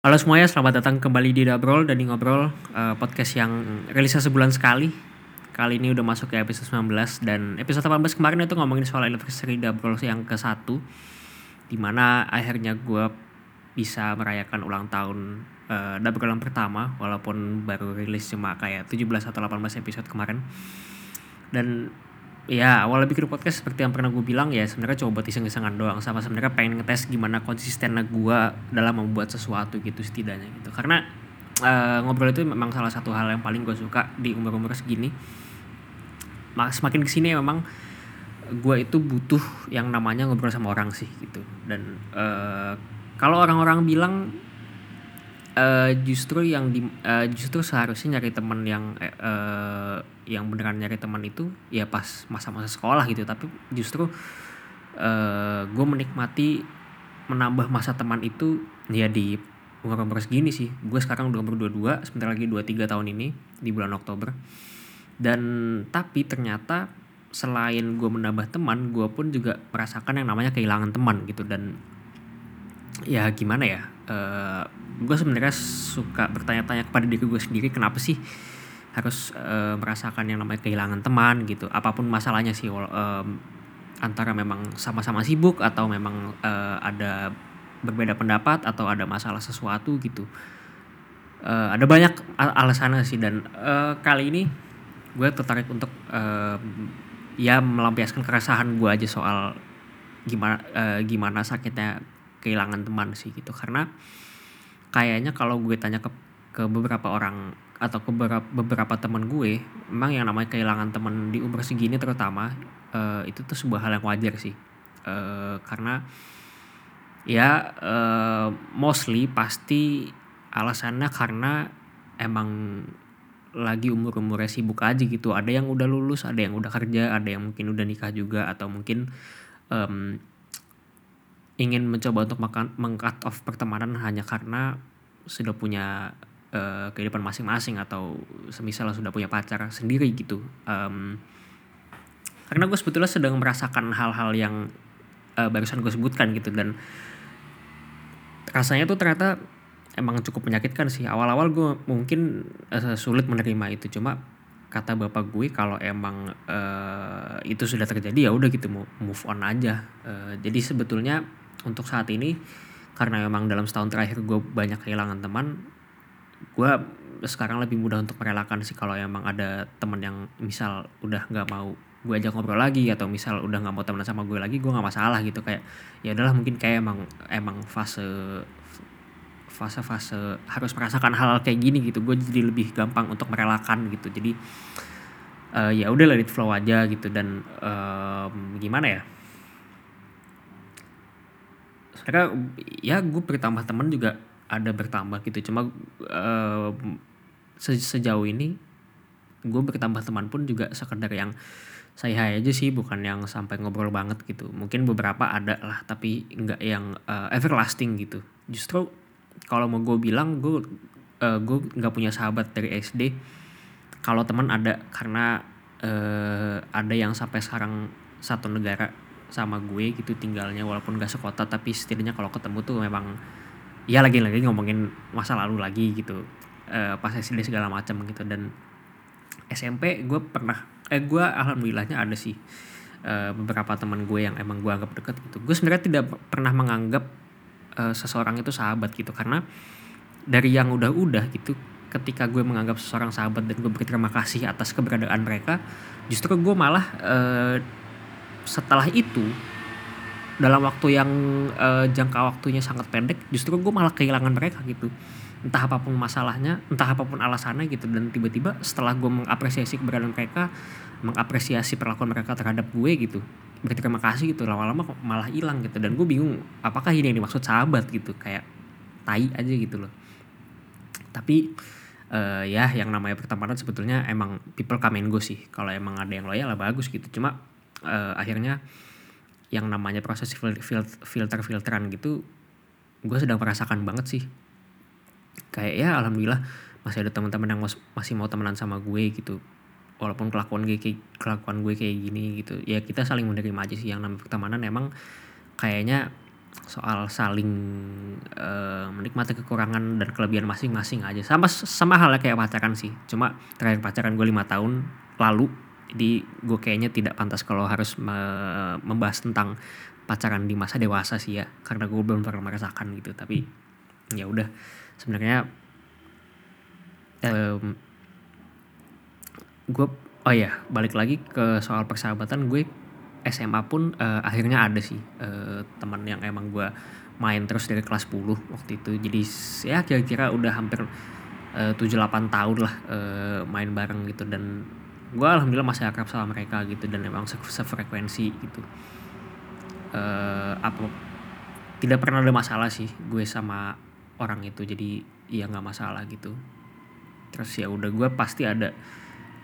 Halo semuanya, selamat datang kembali di Dabrol dan di Ngobrol uh, Podcast yang rilisnya sebulan sekali. Kali ini udah masuk ke episode 19 Dan episode 18 kemarin itu ngomongin soal anniversary Dabrol yang ke-1 Di mana akhirnya gue bisa merayakan ulang tahun uh, Dabrol yang pertama Walaupun baru rilis cuma kayak 17 atau 18 episode kemarin. Dan ya awalnya bikin podcast seperti yang pernah gue bilang ya sebenarnya coba buat iseng-isengan doang sama sebenarnya pengen ngetes gimana konsistennya gue dalam membuat sesuatu gitu setidaknya gitu. Karena uh, ngobrol itu memang salah satu hal yang paling gue suka di umur-umur segini. Semakin ke sini memang gue itu butuh yang namanya ngobrol sama orang sih gitu. Dan uh, kalau orang-orang bilang uh, justru yang di uh, justru seharusnya nyari teman yang uh, yang beneran nyari teman itu ya pas masa-masa sekolah gitu. Tapi justru uh, gue menikmati menambah masa teman itu ya di umur-umur segini sih. Gue sekarang udah umur 22 sebentar lagi 23 tahun ini di bulan Oktober. Dan tapi ternyata selain gue menambah teman gue pun juga merasakan yang namanya kehilangan teman gitu. Dan ya gimana ya? Uh, gue sebenarnya suka bertanya-tanya kepada diri gue sendiri kenapa sih harus uh, merasakan yang namanya kehilangan teman gitu. Apa pun masalahnya sih um, antara memang sama-sama sibuk atau memang uh, ada berbeda pendapat atau ada masalah sesuatu gitu. Uh, ada banyak al alasannya sih dan uh, kali ini gue tertarik untuk uh, ya melampiaskan keresahan gue aja soal gimana uh, gimana sakitnya kehilangan teman sih gitu. Karena kayaknya kalau gue tanya ke ke beberapa orang atau ke beberapa, beberapa teman gue memang yang namanya kehilangan teman di umur segini terutama uh, itu tuh sebuah hal yang wajar sih. Uh, karena ya uh, mostly pasti alasannya karena emang lagi umur-umurnya sibuk aja gitu. Ada yang udah lulus ada yang udah kerja ada yang mungkin udah nikah juga atau mungkin um, ingin mencoba untuk makan mengcut off pertemanan hanya karena sudah punya uh, kehidupan masing-masing atau semisal sudah punya pacar sendiri gitu. Um, karena gue sebetulnya sedang merasakan hal-hal yang uh, barusan gue sebutkan gitu dan rasanya tuh ternyata emang cukup menyakitkan sih. Awal-awal gue mungkin uh, sulit menerima itu. Cuma kata bapak gue kalau emang uh, itu sudah terjadi ya udah gitu move on aja. Uh, jadi sebetulnya untuk saat ini karena memang dalam setahun terakhir gue banyak kehilangan teman gue sekarang lebih mudah untuk merelakan sih kalau emang ada teman yang misal udah nggak mau gue ajak ngobrol lagi atau misal udah nggak mau temenan sama gue lagi gue nggak masalah gitu. Kayak ya adalah mungkin kayak emang emang fase fase fase harus merasakan hal, -hal kayak gini gitu. Gue jadi lebih gampang untuk merelakan gitu. Jadi uh, ya udah let it flow aja gitu. Dan um, gimana ya karena ya gue bertambah teman juga ada bertambah gitu. Cuma uh, se sejauh ini gue bertambah teman pun juga sekedar yang saya aja sih bukan yang sampai ngobrol banget gitu. Mungkin beberapa ada lah tapi nggak yang uh, everlasting gitu. Justru kalau mau gue bilang gue uh, gue nggak punya sahabat dari SD kalau teman ada karena uh, ada yang sampai sekarang satu negara sama gue gitu tinggalnya walaupun gak sekota tapi setidaknya kalau ketemu tuh memang ya lagi-lagi ngomongin masa lalu lagi gitu uh, pas SD segala macam gitu. Dan SMP gue pernah eh gue alhamdulillahnya ada sih uh, beberapa teman gue yang emang gue anggap deket gitu. Gue sebenarnya tidak pernah menganggap uh, seseorang itu sahabat gitu karena dari yang udah-udah gitu ketika gue menganggap seseorang sahabat dan gue berterima kasih atas keberadaan mereka justru gue malah uh, setelah itu dalam waktu yang uh, jangka waktunya sangat pendek justru gue malah kehilangan mereka gitu. Entah apa pun masalahnya entah apa pun alasannya gitu. Dan tiba-tiba setelah gue mengapresiasi keberadaan mereka mengapresiasi perlakuan mereka terhadap gue gitu berterima kasih gitu. Lama-lama malah hilang gitu. Dan gue bingung apakah ini yang dimaksud sahabat gitu? Kayak tai aja gitu loh. Tapi uh, ya yang namanya pertemanan sebetulnya emang people come and go sih. Kalau emang ada yang loyal lah bagus gitu. Cuma uh, akhirnya yang namanya proses filter filteran gitu gue sedang merasakan banget sih. Kayak ya alhamdulillah masih ada teman-teman yang masih mau temenan sama gue gitu. Walaupun kelakuan gue kayak kelakuan gue kayak gini gitu. Ya kita saling menerima aja sih. Yang namanya pertemanan emang kayaknya soal saling uh, menikmati kekurangan dan kelebihan masing-masing aja. Sama sama halnya kayak pacaran sih. Cuma terakhir pacaran gue lima tahun lalu jadi gue kayaknya tidak pantas kalau harus me membahas tentang pacaran di masa dewasa sih ya karena gue belum pernah merasakan gitu. Tapi ya udah sebenarnya um, gue oh ya balik lagi ke soal persahabatan gue SMA pun uh, akhirnya ada sih uh, teman yang emang gue main terus dari kelas 10 waktu itu. Jadi ya kira-kira udah hampir eh, tujuh delapan tahun lah uh, main bareng gitu. Dan gue alhamdulillah masih akrab sama mereka gitu dan emang se sefrekuensi gitu. Uh, apa tidak pernah ada masalah sih gue sama orang itu jadi ya nggak masalah gitu. Terus ya udah gue pasti ada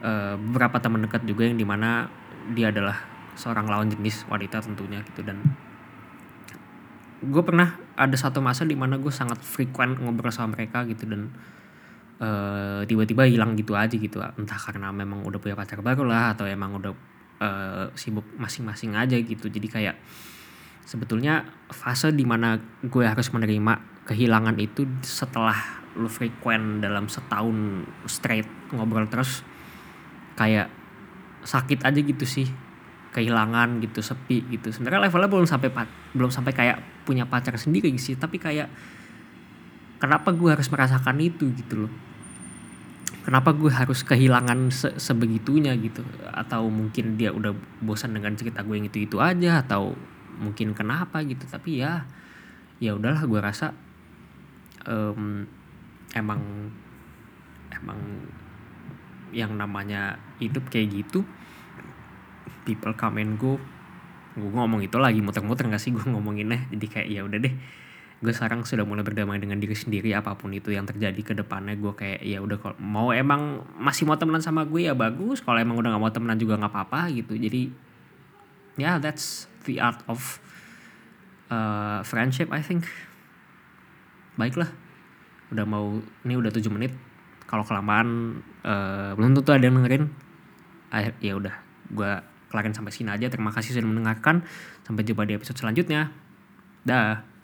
uh, beberapa teman dekat juga yang di mana dia adalah seorang lawan jenis wanita tentunya gitu dan gue pernah ada satu masa di mana gue sangat frequent ngobrol sama mereka gitu dan uh, tiba-tiba hilang gitu aja gitu. Entah karena memang udah punya pacar baru lah atau emang udah uh, sibuk masing-masing aja gitu. Jadi kayak sebetulnya fase di mana gue harus menerima kehilangan itu setelah lu frequent dalam setahun straight ngobrol terus kayak sakit aja gitu sih. Kehilangan gitu sepi gitu. Sebenarnya levelnya belum sampai belum sampai kayak punya pacar sendiri sih. Tapi kayak kenapa gue harus merasakan itu gitu loh? Kenapa gue harus kehilangan se sebegitunya gitu? Atau mungkin dia udah bosan dengan cerita gue yang itu itu aja atau mungkin kenapa gitu? Tapi ya ya udahlah gue rasa um, emang emang yang namanya hidup kayak gitu people come and go. Gue ngomong itu lagi muter-muter gak sih? Gue ngomonginnya. Jadi kayak ya udah deh gue sekarang sudah mulai berdamai dengan diri sendiri apa pun itu yang terjadi ke depannya gue kayak ya udah kalau mau emang masih mau temenan sama gue ya bagus kalau emang udah gak mau temenan juga nggak apa-apa gitu jadi ya yeah, that's the art of uh, friendship I think baiklah udah mau ini udah 7 menit kalau kelamaan uh, belum tentu ada yang dengerin ya udah gue kelarin sampai sini aja. Terima kasih sudah mendengarkan. Sampai jumpa di episode selanjutnya. Dah.